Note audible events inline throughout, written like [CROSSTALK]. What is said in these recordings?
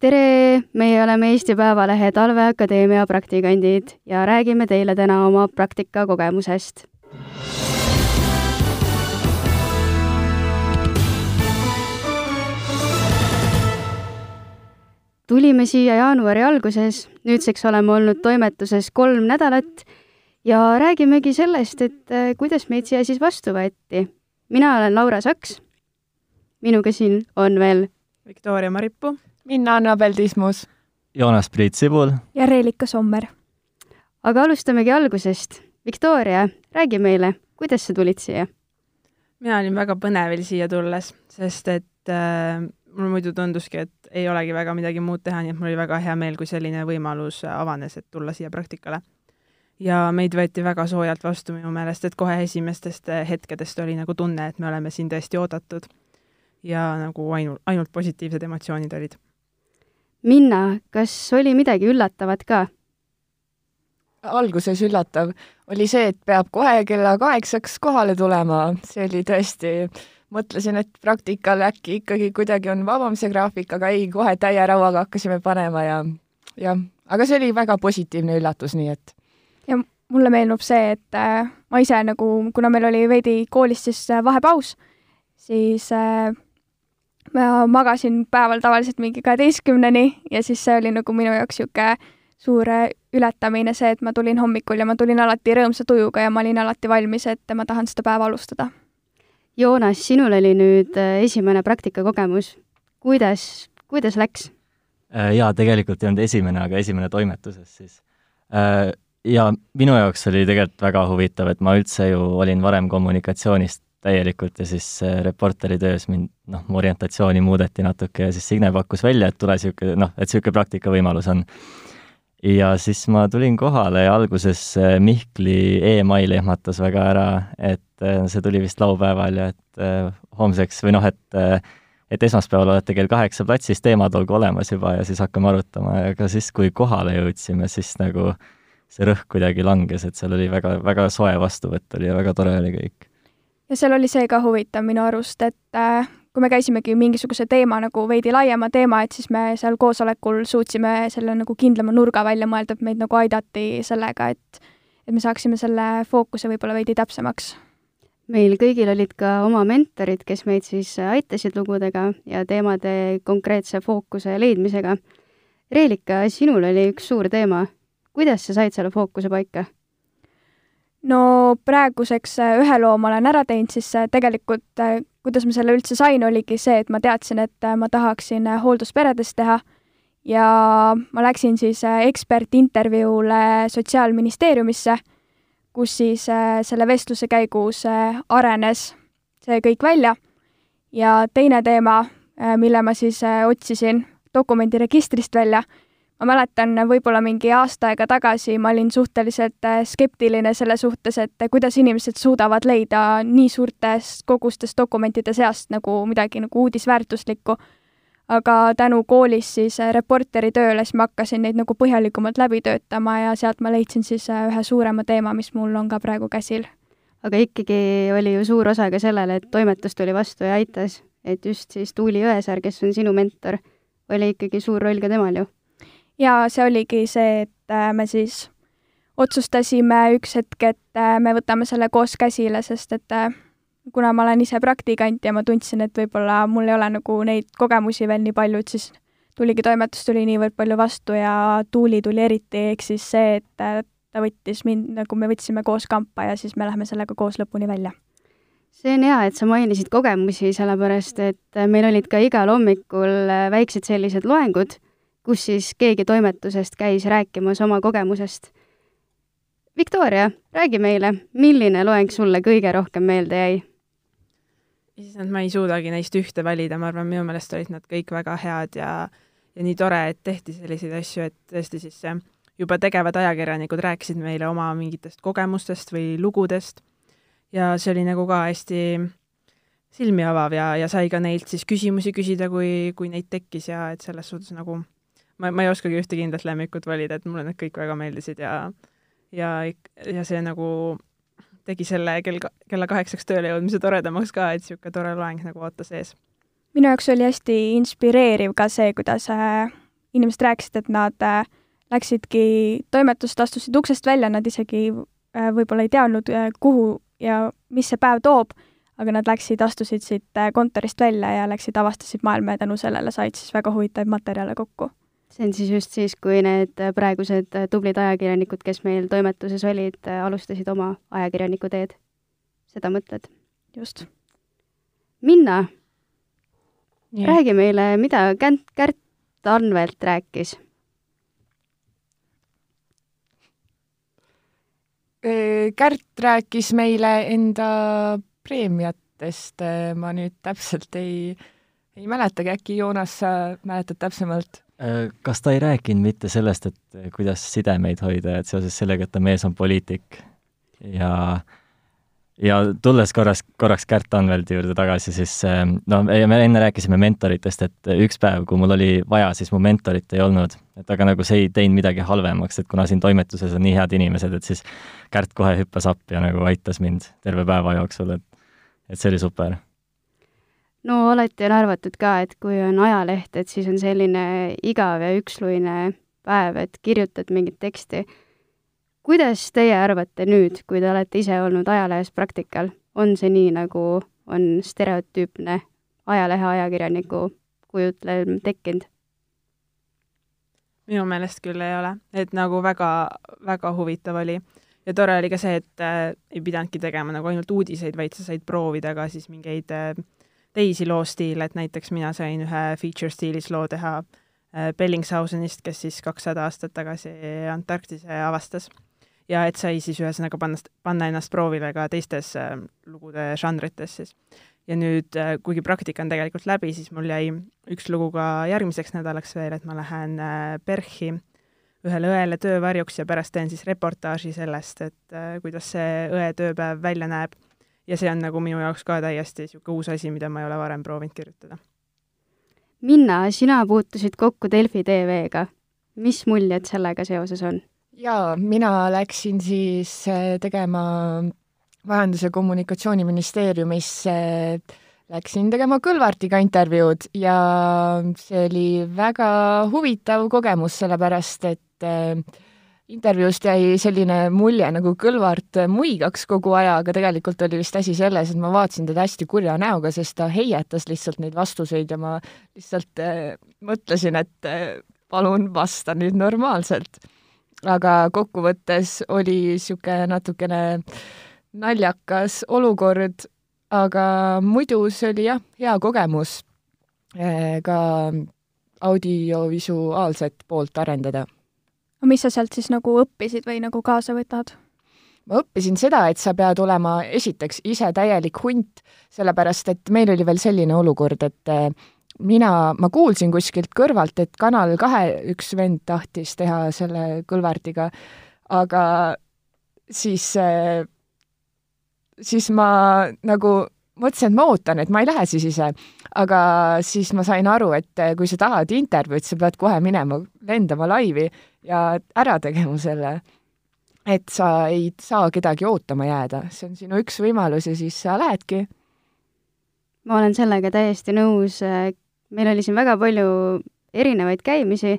tere, meie oleme Eesti Päevalehe Talveakadeemia praktikandid ja räägime teile täna oma praktikakogemusest. tulime siia jaanuari alguses, nüüdseks oleme olnud toimetuses kolm nädalat ja räägimegi sellest, et äh, kuidas meid siia siis vastu võeti. mina olen Laura Saks. minuga siin on veel Viktoria Maripuu. Mina, Annabel Tismus. Joonas-Priit Sibul. ja Reelika Sommer. aga alustamegi algusest. Viktoria, räägi meile, kuidas sa tulid siia? mina olin väga põnevil siia tulles, sest et äh, mulle muidu tunduski, et ei olegi väga midagi muud teha, nii et mul oli väga hea meel, kui selline võimalus avanes, et tulla siia praktikale. ja meid võeti väga soojalt vastu minu meelest, et kohe esimestest hetkedest oli nagu tunne, et me oleme siin tõesti oodatud. ja nagu ainult, ainult positiivsed emotsioonid olid. Minna, kas oli midagi üllatavat ka? alguses üllatav oli see, et peab kohe kella kaheksaks kohale tulema, see oli tõesti mõtlesin, et praktikal äkki ikkagi kuidagi on vabam see graafik, aga ei, kohe täie rauaga hakkasime panema ja jah, aga see oli väga positiivne üllatus, nii et. ja mulle meenub see, et äh, ma ise nagu, kuna meil oli veidi koolis siis äh, vahepaus, siis äh, ma magasin päeval tavaliselt mingi kaheteistkümneni ja siis see oli nagu minu jaoks niisugune suur äh, ületamine, see, et ma tulin hommikul ja ma tulin alati rõõmsa tujuga ja ma olin alati valmis, et ma tahan seda päeva alustada Joonas, sinul oli nüüd äh, esimene praktikakogemus. kuidas, kuidas läks? Äh, jaa, tegelikult ei olnud esimene, aga esimene toimetuses siis. Ja minu jaoks oli tegelikult väga huvitav, et ma üldse ju olin varem kommunikatsioonist täielikult ja siis reporteri töös mind, noh, mu orientatsiooni muudeti natuke ja siis Signe pakkus välja, et tule niisugune, noh, et niisugune praktikavõimalus on ja siis ma tulin kohale ja alguses Mihkli email ehmatas väga ära, et äh, see tuli vist laupäeval ja et äh, homseks või noh, et äh, et esmaspäeval olete kell kaheksa platsis, teemad olgu olemas juba ja siis hakkame arutama, aga siis, kui kohale jõudsime, siis nagu see rõhk kuidagi langes, et seal oli väga, väga soe vastuvõtt oli ja väga tore oli kõik. Ja seal oli see ka huvitav minu arust, et äh, kui me käisimegi mingisuguse teema nagu veidi laiema teema, et siis me seal koosolekul suutsime selle nagu kindlama nurga välja mõelda, et meid nagu aidati sellega, et et me saaksime selle fookuse võib-olla veidi täpsemaks. meil kõigil olid ka oma mentorid, kes meid siis aitasid lugudega ja teemade konkreetse fookuse leidmisega. Reelika, sinul oli üks suur teema. kuidas sa said selle fookuse paika? No praeguseks ühe loo ma olen ära teinud, siis tegelikult kuidas ma selle üldse sain, oligi see, et ma teadsin, et äh, ma tahaksin äh, hooldusperedes teha ja ma läksin siis äh, ekspertintervjuule Sotsiaalministeeriumisse, kus siis selle vestluse käigus arenes see kõik välja. ja teine teema, mille ma siis otsisin dokumendiregistrist välja ma mäletan, võib-olla mingi aasta aega tagasi ma olin suhteliselt äh, skeptiline selle suhtes, et kuidas inimesed suudavad leida nii suurtes kogustes dokumentide seast nagu midagi nagu uudisväärtuslikku. aga tänu koolis siis äh, reporteri tööle, siis ma hakkasin neid nagu põhjalikumalt läbi töötama ja sealt ma leidsin siis äh, ühe suurema teema, mis mul on ka praegu käsil. aga ikkagi oli ju suur osa ka sellele, et toimetus tuli vastu ja aitas, et just siis Tuuli Jõesaar, kes on sinu mentor, oli ikkagi suur roll ka temal ju ja see oligi see, et äh, me siis otsustasime üks hetk, et äh, me võtame selle koos käsile, sest et äh, kuna ma olen ise praktikant ja ma tundsin, et võib-olla mul ei ole nagu neid kogemusi veel nii palju, et siis tuligi toimetus tuli niivõrd palju vastu ja Tuuli tuli eriti, ehk siis see, et ta võttis mind, nagu me võtsime koos kampa ja siis me läheme sellega koos lõpuni välja. See on hea, et sa mainisid kogemusi, sellepärast et meil olid ka igal hommikul väiksed sellised loengud kus siis keegi toimetusest käis rääkimas oma kogemusest. Viktoria, räägi meile, milline loeng sulle kõige rohkem meelde jäi? issand, ma ei suudagi neist ühte valida, ma arvan, minu meelest olid nad kõik väga head ja ja nii tore, et tehti selliseid asju, et tõesti siis juba tegevad ajakirjanikud rääkisid meile oma mingitest kogemustest või lugudest ja see oli nagu ka hästi silmi avav ja, ja sai ka neilt siis küsimusi küsida, kui, kui neid tekkis ja et selles suhtes nagu ma, ma ei oskagi ühte kindlat lemmikut valida, et mulle need kõik väga meeldisid ja ja, ja see nagu tegi selle kell, kella kaheksaks tööle jõudmise toredamaks ka, et niisugune tore loeng nagu ootas ees. minu jaoks oli hästi inspireeriv ka see, kuidas äh, inimesed rääkisid, et nad äh, läksidki toimetust, astusid uksest välja, nad isegi äh, võib-olla ei teadnud, kuhu ja mis see päev toob, aga nad läksid, astusid siit kontorist välja ja läksid, avastasid maailma ja tänu sellele said siis väga huvitavaid materjale kokku. See on siis just siis, kui need äh, praegused äh, tublid ajakirjanikud, kes meil toimetuses olid, äh, alustasid oma ajakirjaniku teed. seda mõtled? just. Minna, räägi meile, mida Kärt, Kärt Anvelt rääkis Kärt rääkis meile enda preemiatest, ma nüüd täpselt ei, ei mäletagi, äkki Joonas, sa mäletad täpsemalt? Äh, kas ta ei rääkinud mitte sellest, et kuidas sidemeid hoida, et seoses sellega, et ta mees on poliitik ja ja tulles korras, korraks Kärt Anveldi juurde tagasi, siis no me enne rääkisime mentoritest, et üks päev, kui mul oli vaja, siis mu mentorit ei olnud. et aga nagu see ei teinud midagi halvemaks, et kuna siin toimetuses on nii head inimesed, et siis Kärt kohe hüppas appi ja nagu aitas mind terve päeva jooksul, et et see oli super. No alati on arvatud ka, et kui on ajaleht, et siis on selline igav ja üksluine päev, et kirjutad mingit teksti kuidas teie arvate nüüd, kui te olete ise olnud ajalehes praktikal, on see nii, nagu on stereotüüpne ajalehe ajakirjaniku kujutlem tekkinud? minu meelest küll ei ole, et nagu väga, väga huvitav oli. ja tore oli ka see, et äh, ei pidanudki tegema nagu ainult uudiseid, vaid sa said proovida ka siis mingeid äh, teisi loostiile, et näiteks mina sain ühe feature stiilis loo teha äh, Bellingshausenist, kes siis kakssada aastat tagasi Antarktise avastas ja et sai siis ühesõnaga panna, panna ennast proovile ka teistes äh, lugude žanrites siis. ja nüüd äh,, kuigi praktika on tegelikult läbi, siis mul jäi üks lugu ka järgmiseks nädalaks veel, et ma lähen äh, PERH-i ühele õele töövarjuks ja pärast teen siis reportaaži sellest, et kuidas see õe tööpäev välja näeb. Ja see on nagu minu jaoks ka täiesti niisugune uus asi, mida ma ei ole varem proovinud kirjutada. Minna, sina puutusid kokku Delfi TV-ga. mis muljed sellega seoses on? jaa, mina läksin siis äh, tegema Majandus- ja Kommunikatsiooniministeeriumisse, läksin tegema Kõlvartiga intervjuud ja see oli väga huvitav kogemus, sellepärast et äh, intervjuust jäi selline mulje, nagu Kõlvart muigaks kogu aja, aga tegelikult oli vist asi selles, et ma vaatasin teda hästi kurja näoga, sest ta heietas lihtsalt neid vastuseid ja ma lihtsalt äh, mõtlesin, et äh, palun vasta nüüd normaalselt aga kokkuvõttes oli niisugune natukene naljakas olukord, aga muidu see oli jah, hea kogemus eh, ka audiovisuaalset poolt arendada. Mis sa sealt siis nagu õppisid või nagu kaasa võtad? ma õppisin seda, et sa pead olema esiteks ise täielik hunt, sellepärast et meil oli veel selline olukord, et eh, mina, ma kuulsin kuskilt kõrvalt, et Kanal kahe üks vend tahtis teha selle Kõlvartiga, aga siis, siis ma nagu mõtlesin, et ma ootan, et ma ei lähe siis ise. Aga siis ma sain aru, et kui sa tahad intervjuud, sa pead kohe minema, lendama laivi ja ära tegema selle. et sa ei saa kedagi ootama jääda, see on sinu üks võimalus ja siis sa lähedki ma olen sellega täiesti nõus, meil oli siin väga palju erinevaid käimisi,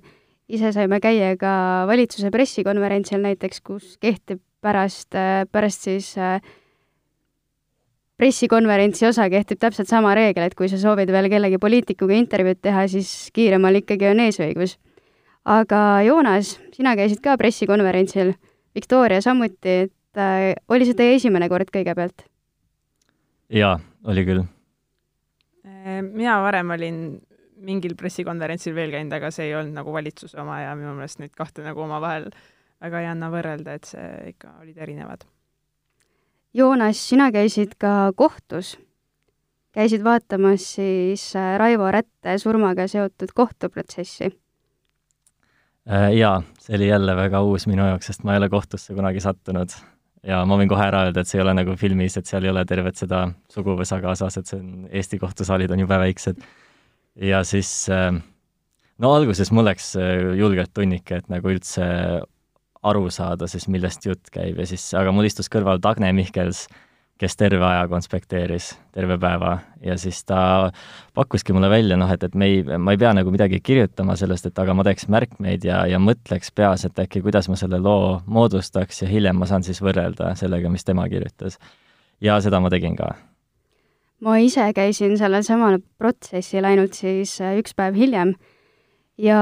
ise saime käia ka valitsuse pressikonverentsil näiteks, kus kehtib pärast, pärast siis pressikonverentsi osa kehtib täpselt sama reegel, et kui sa soovid veel kellegi poliitikuga intervjuud teha, siis kiiremal ikkagi on eesõigus. aga Joonas, sina käisid ka pressikonverentsil, Viktoria samuti, et äh, oli see teie esimene kord kõigepealt? jaa, oli küll Ehm, mina varem olin mingil pressikonverentsil veel käinud, aga see ei olnud nagu valitsuse oma ja minu meelest neid kahte nagu omavahel väga ei anna võrrelda, et see ikka olid erinevad. Joonas, sina käisid ka kohtus. käisid vaatamas siis äh, Raivo Rätte surmaga seotud kohtuprotsessi? Äh, jaa, see oli jälle väga uus minu jaoks, sest ma ei ole kohtusse kunagi sattunud ja ma võin kohe ära öelda, et see ei ole nagu filmis, et seal ei ole tervet seda suguvõsa kaasas, et see on, Eesti kohtusaalid on jube väiksed. ja siis äh, no alguses mul läks julgelt tunnike, et nagu üldse aru saada siis, millest jutt käib ja siis, aga mul istus kõrval Dagne Mihkels, kes terve aja konspekteeris, terve päeva, ja siis ta pakkuski mulle välja, noh, et, et me ei, ma ei pea nagu midagi kirjutama sellest, et aga ma teeks märkmeid ja, ja mõtleks peas, et äkki kuidas ma selle loo moodustaks ja hiljem ma saan siis võrrelda sellega, mis tema kirjutas. ja seda ma tegin ka. ma ise käisin sellel samal protsessil ainult siis äh, üks päev hiljem ja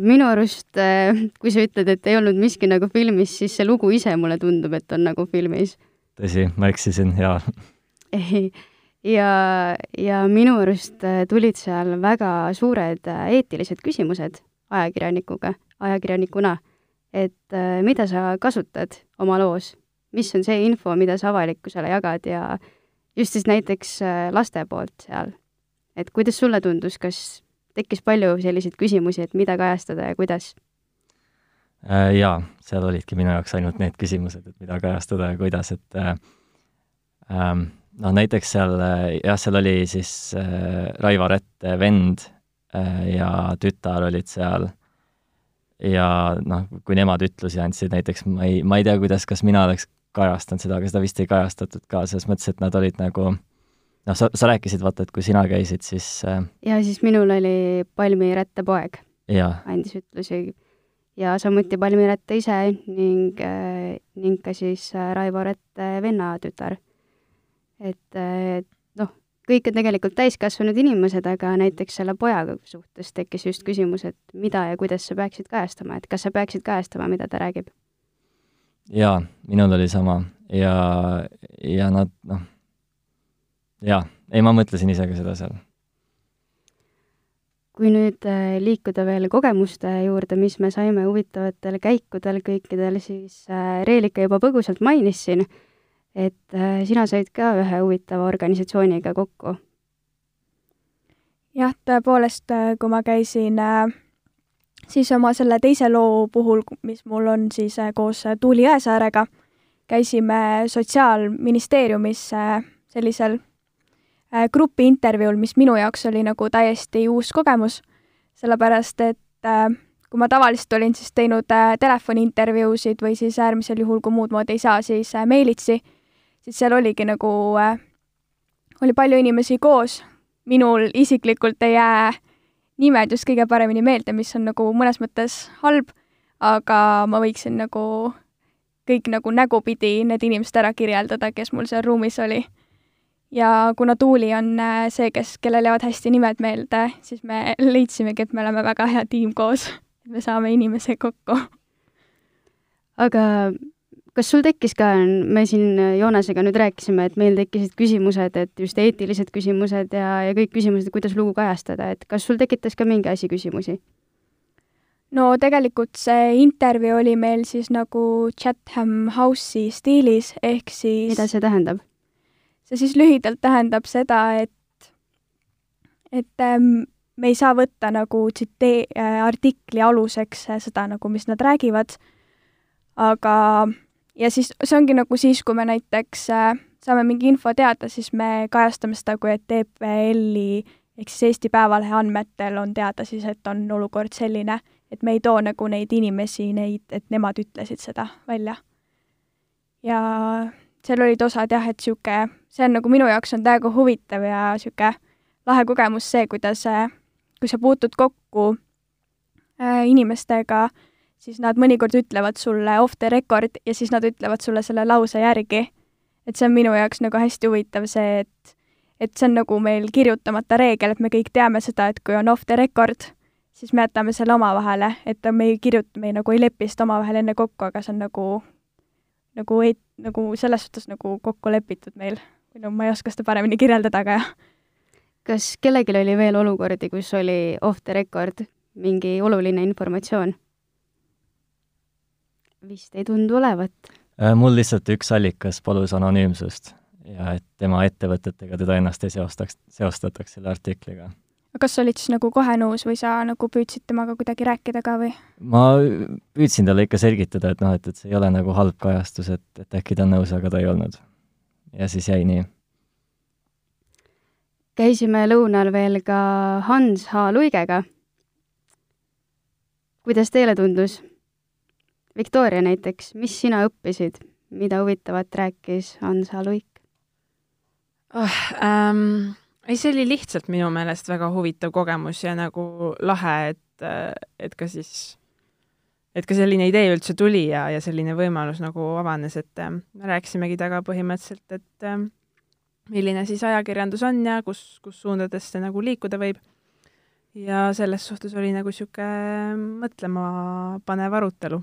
minu arust, äh, kui sa ütled, et ei olnud miski nagu filmis, siis see lugu ise mulle tundub, et on nagu filmis tõsi, ma eksisin, jaa. [LAUGHS] ja, ja minu arust äh, tulid seal väga suured äh, eetilised küsimused ajakirjanikuga, ajakirjanikuna, et mida sa kasutad oma loos, mis on see info, mida sa avalikkusele jagad ja just siis näiteks laste poolt seal. et kuidas sulle tundus, kas tekkis palju selliseid küsimusi, et mida kajastada ja kuidas? Äh, jaa, seal olidki minu jaoks ainult need küsimused, et mida kajastada ja kuidas, et äh, ähm, noh, näiteks seal äh, jah, seal oli siis äh, Raivo Rätte vend äh, ja tütar olid seal ja noh, kui nemad ütlusi andsid, näiteks ma ei, ma ei tea, kuidas, kas mina oleks kajastanud seda, aga seda vist ei kajastatud ka, selles mõttes, et nad olid nagu noh, sa, sa rääkisid, vaata, et kui sina käisid, siis äh, ja siis minul oli Palmi Rätte poeg. andis ütlusi ja samuti Palmi Rätte ise ning, äh, ning ka siis äh, Raivo Rätte venna tütar. et, äh, noh, kõik on tegelikult täiskasvanud inimesed, aga näiteks selle pojaga suhtes tekkis just küsimus, et mida ja kuidas sa peaksid kajastama, et kas sa peaksid kajastama, mida ta räägib? jaa, minul oli sama ja, ja nad noh, jaa, ei, ma mõtlesin ise ka seda seal kui nüüd äh, liikuda veel kogemuste juurde, mis me saime huvitavatel käikudel kõikidel, siis äh, Reelika juba põgusalt mainis siin, et äh, sina said ka ühe huvitava organisatsiooniga kokku. jah, tõepoolest, kui ma käisin siis oma selle teise loo puhul, mis mul on siis koos Tuuli Jõesaarega, käisime Sotsiaalministeeriumis sellisel grupi intervjuul, mis minu jaoks oli nagu täiesti uus kogemus, sellepärast et äh, kui ma tavaliselt olin siis teinud äh, telefoniintervjuusid või siis äärmisel juhul, kui muud moodi ei saa, siis meilitsi, siis seal oligi nagu, oli palju inimesi koos, minul isiklikult ei jää nimed just kõige paremini meelde, mis on nagu mõnes mõttes halb, aga ma võiksin nagu kõik nagu nägupidi need inimesed ära kirjeldada, kes mul seal ruumis oli ja kuna Tuuli on äh, see, kes, kellel jäävad hästi nimed meelde, siis me [LAUGHS] leidsimegi, et me oleme väga hea tiim koos, et me saame inimese kokku. aga kas sul tekkis ka, me siin Joonasega nüüd rääkisime, et meil tekkisid küsimused, et just eetilised küsimused ja, ja kõik küsimused, kuidas lugu kajastada, et kas sul tekitas ka mingi asi küsimusi? no tegelikult see intervjuu oli meil siis nagu Chatham House'i stiilis, ehk siis mida see tähendab? See siis lühidalt tähendab seda, et, et ähm, me ei saa võtta nagu tsitee- äh,, artikli aluseks äh, seda nagu, mis nad räägivad, aga ja siis see ongi nagu siis, kui me näiteks äh, saame mingi info teada, siis me kajastame seda kui, et TPL-i ehk siis Eesti Päevalehe andmetel on teada siis, et on olukord selline, et me ei too nagu neid inimesi, neid, et nemad ütlesid seda välja. ja seal olid osad jah, et niisugune, see on nagu minu jaoks on täiega huvitav ja niisugune lahe kogemus see, kuidas, kui sa puutud kokku äh, inimestega, siis nad mõnikord ütlevad sulle off the record ja siis nad ütlevad sulle selle lause järgi. et see on minu jaoks nagu hästi huvitav see, et et see on nagu meil kirjutamata reegel, et me kõik teame seda, et kui on off the record, siis me jätame selle omavahele, et me ei kirjuta, me ei, nagu ei lepi seda omavahel enne kokku, aga see on nagu nagu ei, nagu selles suhtes nagu kokku lepitud meil. või no ma ei oska seda paremini kirjeldada, aga jah. kas kellelgi oli veel olukordi, kus oli off the record mingi oluline informatsioon? vist ei tundu olevat. Äh, mul lihtsalt üks allikas palus anonüümsust ja et tema ettevõtetega teda ennast ei seostaks, seostataks selle artikliga kas sa olid siis nagu kohe nõus või sa nagu püüdsid temaga kuidagi rääkida ka või? ma püüdsin talle ikka selgitada, et noh, et, et see ei ole nagu halb kajastus, et, et äkki ta on nõus, aga ta ei olnud. ja siis jäi nii. käisime lõunal veel ka Hans H. Luigega. kuidas teile tundus? Viktoria näiteks, mis sina õppisid, mida huvitavat rääkis Hans H. Luik? oh,? Ähm, ei, see oli lihtsalt minu meelest väga huvitav kogemus ja nagu lahe, et, et ka siis, et ka selline idee üldse tuli ja, ja selline võimalus nagu avanes, et äh, me rääkisimegi temaga põhimõtteliselt, et äh, milline siis ajakirjandus on ja kus, kus suundades see nagu liikuda võib. ja selles suhtes oli nagu niisugune mõtlemapanev arutelu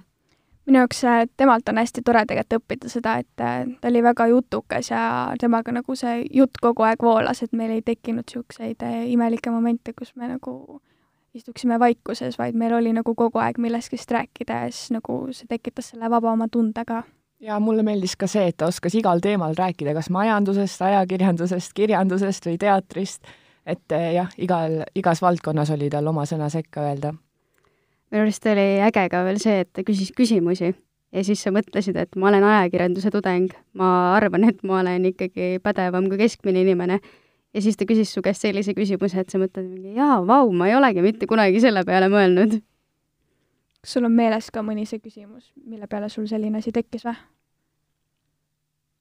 minu jaoks äh, temalt on hästi tore tegelikult õppida seda, et äh, ta oli väga jutukas ja temaga nagu see jutt kogu aeg voolas, et meil ei tekkinud niisuguseid äh, imelikke momente, kus me nagu istuksime vaikuses, vaid meil oli nagu kogu aeg millestki rääkida ja siis nagu see tekitas selle vabama tunde ka. ja mulle meeldis ka see, et ta oskas igal teemal rääkida, kas majandusest, ajakirjandusest, kirjandusest või teatrist, et jah, igal, igas valdkonnas oli tal oma sõna sekka öelda minu arust oli äge ka veel see, et ta küsis küsimusi ja siis sa mõtlesid, et ma olen ajakirjanduse tudeng, ma arvan, et ma olen ikkagi pädevam kui keskmine inimene. ja siis ta küsis su käest sellise küsimuse, et sa mõtled mingi jaa, vau, ma ei olegi mitte kunagi selle peale mõelnud. kas sul on meeles ka mõni see küsimus, mille peale sul selline asi tekkis või?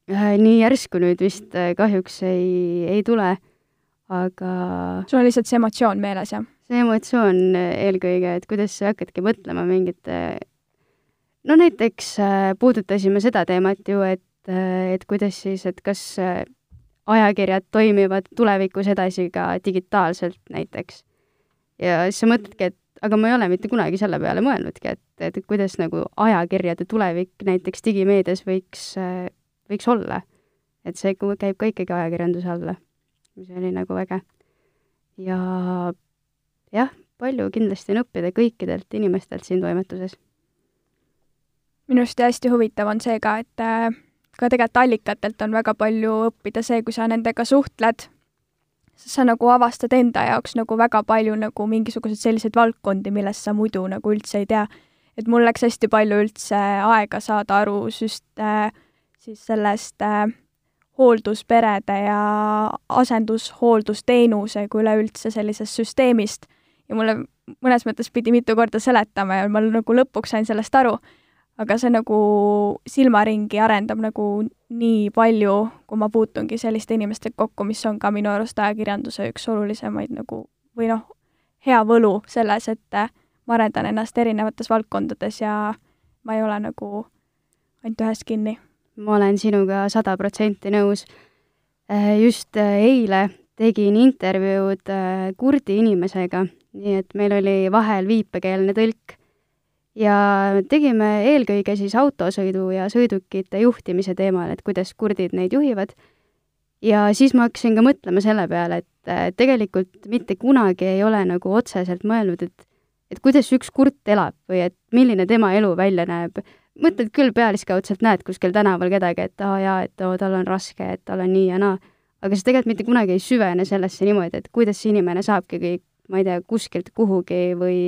Äh, nii järsku nüüd vist äh, kahjuks ei, ei tule, aga sul on lihtsalt see emotsioon meeles, jah? see emotsioon eelkõige, et kuidas sa hakkadki mõtlema mingite no näiteks äh, puudutasime seda teemat ju, et, äh, et kuidas siis, et kas äh, ajakirjad toimivad tulevikus edasi ka digitaalselt näiteks. ja siis sa mõtledki, et aga ma ei ole mitte kunagi selle peale mõelnudki, et, et kuidas nagu ajakirjade tulevik näiteks digimeedias võiks, võiks olla. et see käib ka ikkagi ajakirjanduse alla, mis oli nagu äge. ja jah, palju kindlasti on õppida kõikidelt inimestelt siin toimetuses. minu arust hästi huvitav on see ka, et äh, ka tegelikult allikatelt on väga palju õppida see, kui sa nendega suhtled, sa nagu avastad enda jaoks nagu väga palju nagu mingisuguseid selliseid valdkondi, millest sa muidu nagu üldse ei tea. et mul läks hästi palju üldse aega saada aru süst- äh,, siis sellest äh, hooldusperede ja asendushooldusteenuse kui üleüldse sellisest süsteemist ja mulle mõnes mõttes pidi mitu korda seletama ja ma nagu lõpuks sain sellest aru, aga see nagu silmaringi arendab nagu nii palju, kui ma puutungi selliste inimestega kokku, mis on ka minu arust ajakirjanduse üks olulisemaid nagu või noh, hea võlu selles, et ma arendan ennast erinevates valdkondades ja ma ei ole nagu ainult ühes kinni. Ma olen sinuga sada protsenti nõus. Äh, just äh, eile tegin intervjuud äh, kurdi inimesega nii et meil oli vahel viipekeelne tõlk ja tegime eelkõige siis autosõidu ja sõidukite juhtimise teemal, et kuidas kurdid neid juhivad. ja siis ma hakkasin ka mõtlema selle peale, et tegelikult mitte kunagi ei ole nagu otseselt mõelnud, et et kuidas üks kurt elab või et milline tema elu välja näeb. Mõtled küll pealiskaudselt, näed kuskil tänaval kedagi, et aa jaa, et oo, tal on raske, et tal on nii ja naa, aga sa tegelikult mitte kunagi ei süvene sellesse niimoodi, et kuidas see inimene saabki kõik ma ei tea, kuskilt kuhugi või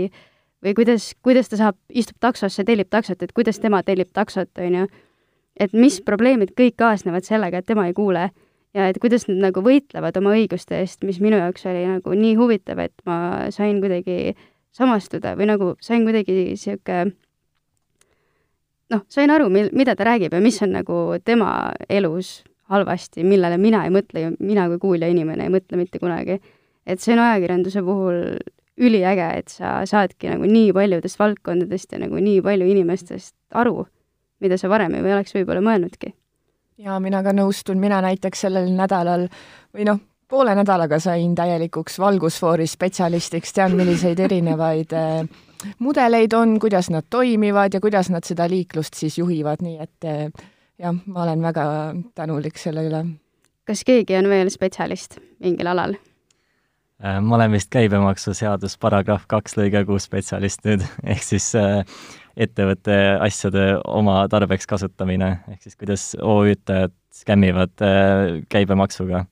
või kuidas, kuidas ta saab, istub taksosse, tellib taksot, et kuidas tema tellib taksot, on ju. et mis probleemid kõik kaasnevad sellega, et tema ei kuule ja et kuidas nad nagu võitlevad oma õiguste eest, mis minu jaoks oli nagu nii huvitav, et ma sain kuidagi samastuda või nagu sain kuidagi niisugune noh, sain aru, mil-, mida ta räägib ja mis on nagu tema elus halvasti, millele mina ei mõtle, mina kui kuulja inimene ei mõtle mitte kunagi et see on ajakirjanduse puhul üliäge, et sa saadki nagu nii paljudest valdkondadest ja nagu nii palju inimestest aru, mida sa varem ei oleks võib-olla mõelnudki. jaa, mina ka nõustun, mina näiteks sellel nädalal või noh, poole nädalaga sain täielikuks valgusfoori spetsialistiks, tean, milliseid erinevaid äh, mudeleid on, kuidas nad toimivad ja kuidas nad seda liiklust siis juhivad, nii et äh, jah, ma olen väga tänulik selle üle. kas keegi on veel spetsialist mingil alal? Äh, ma olen vist käibemaksuseadus paragrahv kaks lõige kuus spetsialist nüüd, [LAUGHS] ehk siis ettevõtte asjade oma tarbeks kasutamine, ehk siis kuidas OÜ-tajad skämmivad käibemaksuga.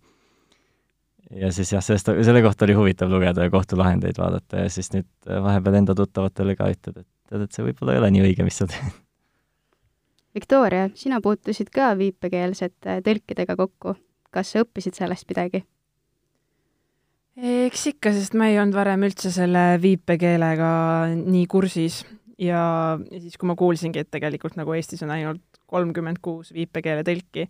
Ja siis jah, sellest, selle kohta oli huvitav lugeda ja kohtulahendeid vaadata ja siis nüüd vahepeal enda tuttavatele ka ütled, et tead, et see võib-olla ei ole nii õige, mis sa teed. Viktoria, sina puutusid ka viipekeelsete tõlkidega kokku. kas sa õppisid sellest midagi? eks ikka, sest ma ei olnud varem üldse selle viipekeelega nii kursis ja, siis, kui ma kuulsingi, et tegelikult nagu Eestis on ainult kolmkümmend kuus viipekeeletõlki,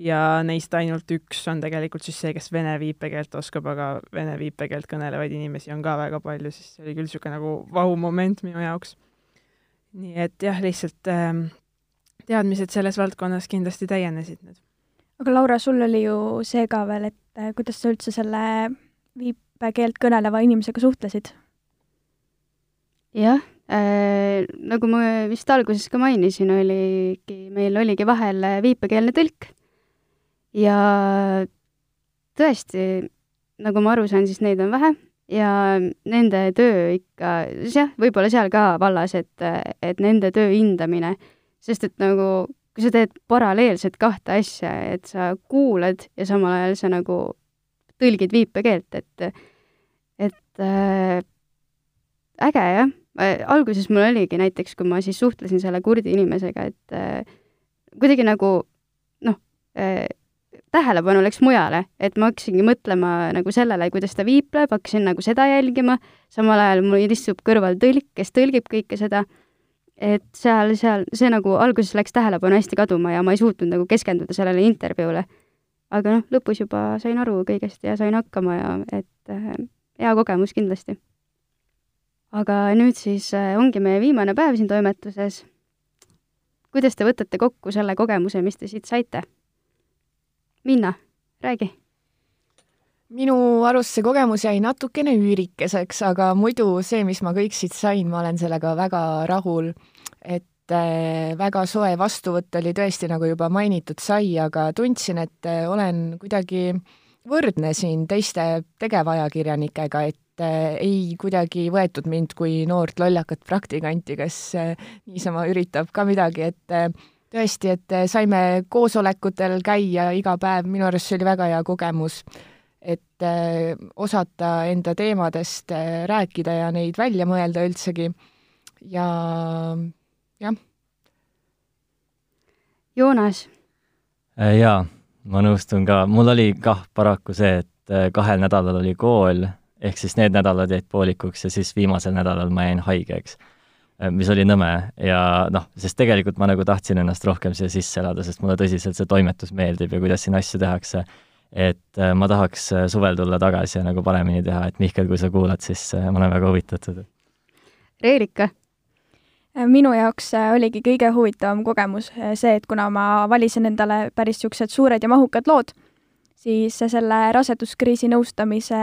ja neist ainult üks on tegelikult siis see, kes vene viipekeelt oskab, aga vene viipekeelt kõnelevaid inimesi on ka väga palju, siis see oli küll niisugune nagu vahumoment minu jaoks. nii et jah, lihtsalt äh, teadmised selles valdkonnas kindlasti täienesid nüüd. aga Laura, sul oli ju see ka veel, et äh, kuidas sa üldse selle viipekeelt kõneleva inimesega suhtlesid? jah äh,, nagu ma vist alguses ka mainisin, oligi, meil oligi vahel viipekeelne tõlk ja tõesti, nagu ma aru saan, siis neid on vähe. Ja nende töö ikka, jah, võib-olla seal ka vallas, et, et nende töö hindamine, sest et nagu kui sa teed paralleelselt kahte asja, et sa kuulad ja samal ajal sa nagu tõlgid viipekeelt, et, et äh, äge jah, alguses mul oligi näiteks, kui ma siis suhtlesin selle kurdi inimesega, et äh, kuidagi nagu noh äh,, tähelepanu läks mujale, et ma hakkasingi mõtlema nagu sellele, kuidas ta viipleb, hakkasin nagu seda jälgima, samal ajal mul istub kõrval tõlk, kes tõlgib kõike seda, et seal, seal, see nagu alguses läks tähelepanu hästi kaduma ja ma ei suutnud nagu keskenduda sellele intervjuule. aga noh, lõpus juba sain aru kõigest ja sain hakkama ja et äh, hea kogemus kindlasti. aga nüüd siis äh, ongi meie viimane päev siin toimetuses. kuidas te võtate kokku selle kogemuse, mis te siit saite? Minna, räägi. minu arust see kogemus jäi natukene üürikeseks, aga muidu see, mis ma kõik siit sain, ma olen sellega väga rahul. et äh, väga soe vastuvõtt oli tõesti, nagu juba mainitud sai, aga tundsin, et äh, olen kuidagi võrdne siin teiste tegevajakirjanikega, et äh, ei kuidagi võetud mind kui noort lollakat praktikanti, kes niisama üritab ka midagi, et tõesti, et eh, saime koosolekutel käia iga päev, minu arust see oli väga hea kogemus, et eh, osata enda teemadest eh, rääkida ja neid välja mõelda üldsegi ja jah. Joonas? jaa, ma nõustun ka, mul oli kah paraku see, et kahel nädalal oli kool, ehk siis need nädalad jäid poolikuks ja siis viimasel nädalal ma jäin haigeks Äh, mis oli nõme ja noh, sest tegelikult ma nagu tahtsin ennast rohkem siia sisse elada, sest mulle tõsiselt see toimetus meeldib ja kuidas siin asju tehakse. et äh, ma tahaks äh, suvel tulla tagasi ja nagu paremini teha, et Mihkel, kui sa kuulad, siis ma olen väga huvitatud. Reerika? minu jaoks oligi kõige huvitavam kogemus see, et kuna ma valisin endale päris niisugused suured ja mahukad lood, siis selle raseduskriisi nõustamise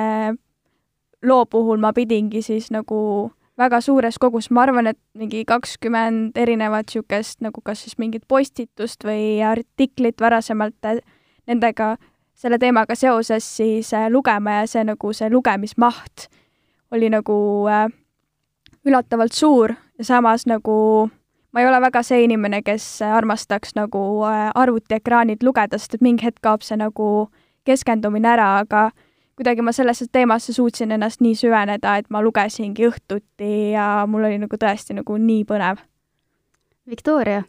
loo puhul ma pidingi siis nagu väga suures kogus, ma arvan, et mingi kakskümmend erinevat niisugust nagu kas siis mingit postitust või artiklit varasemalt äh, nendega, selle teemaga seoses siis äh, lugema ja see nagu, see lugemismaht oli nagu äh, üllatavalt suur. Ja samas nagu ma ei ole väga see inimene, kes armastaks nagu äh, arvutiekraanilt lugeda, sest et mingi hetk kaob see nagu keskendumine ära, aga kuidagi ma sellesse teemasse suutsin ennast nii süveneda, et ma lugesingi õhtuti ja mul oli nagu tõesti nagu nii põnev. Viktoria?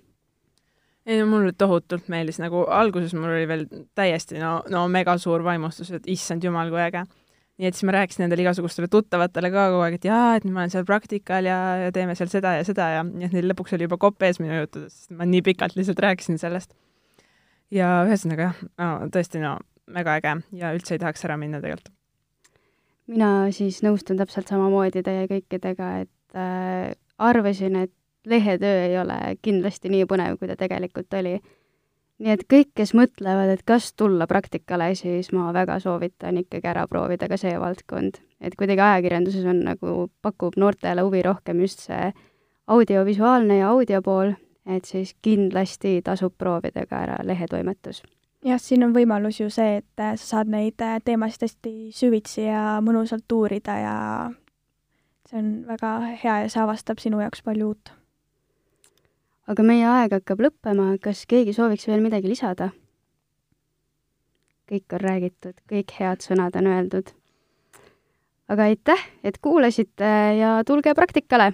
ei no mulle tohutult meeldis, nagu alguses mul oli veel täiesti no, no mega suur vaimustus, et issand jumal, kui äge. nii et siis ma rääkisin nendele igasugustele tuttavatele ka kogu aeg, et jaa, et ma olen seal praktikal ja, ja teeme seal seda ja seda ja nii et neil lõpuks oli juba kopp ees minu juttudest, sest ma nii pikalt lihtsalt rääkisin sellest. ja ühesõnaga jah, no tõesti no väga äge ja üldse ei tahaks ära minna tegelikult. mina siis nõustun täpselt samamoodi teie kõikidega, et äh, arvasin, et lehetöö ei ole kindlasti nii põnev, kui ta tegelikult oli. nii et kõik, kes mõtlevad, et kas tulla praktikale, siis ma väga soovitan ikkagi ära proovida ka see valdkond. et kuidagi ajakirjanduses on nagu, pakub noortele huvi rohkem just see audiovisuaalne ja audio pool, et siis kindlasti tasub proovida ka ära lehetoimetus jah, siin on võimalus ju see, et äh, sa saad neid äh, teemasid hästi süvitsi ja mõnusalt uurida ja see on väga hea ja see avastab sinu jaoks palju uut. aga meie aeg hakkab lõppema, kas keegi sooviks veel midagi lisada? kõik on räägitud, kõik head sõnad on öeldud. aga aitäh, et kuulasite ja tulge praktikale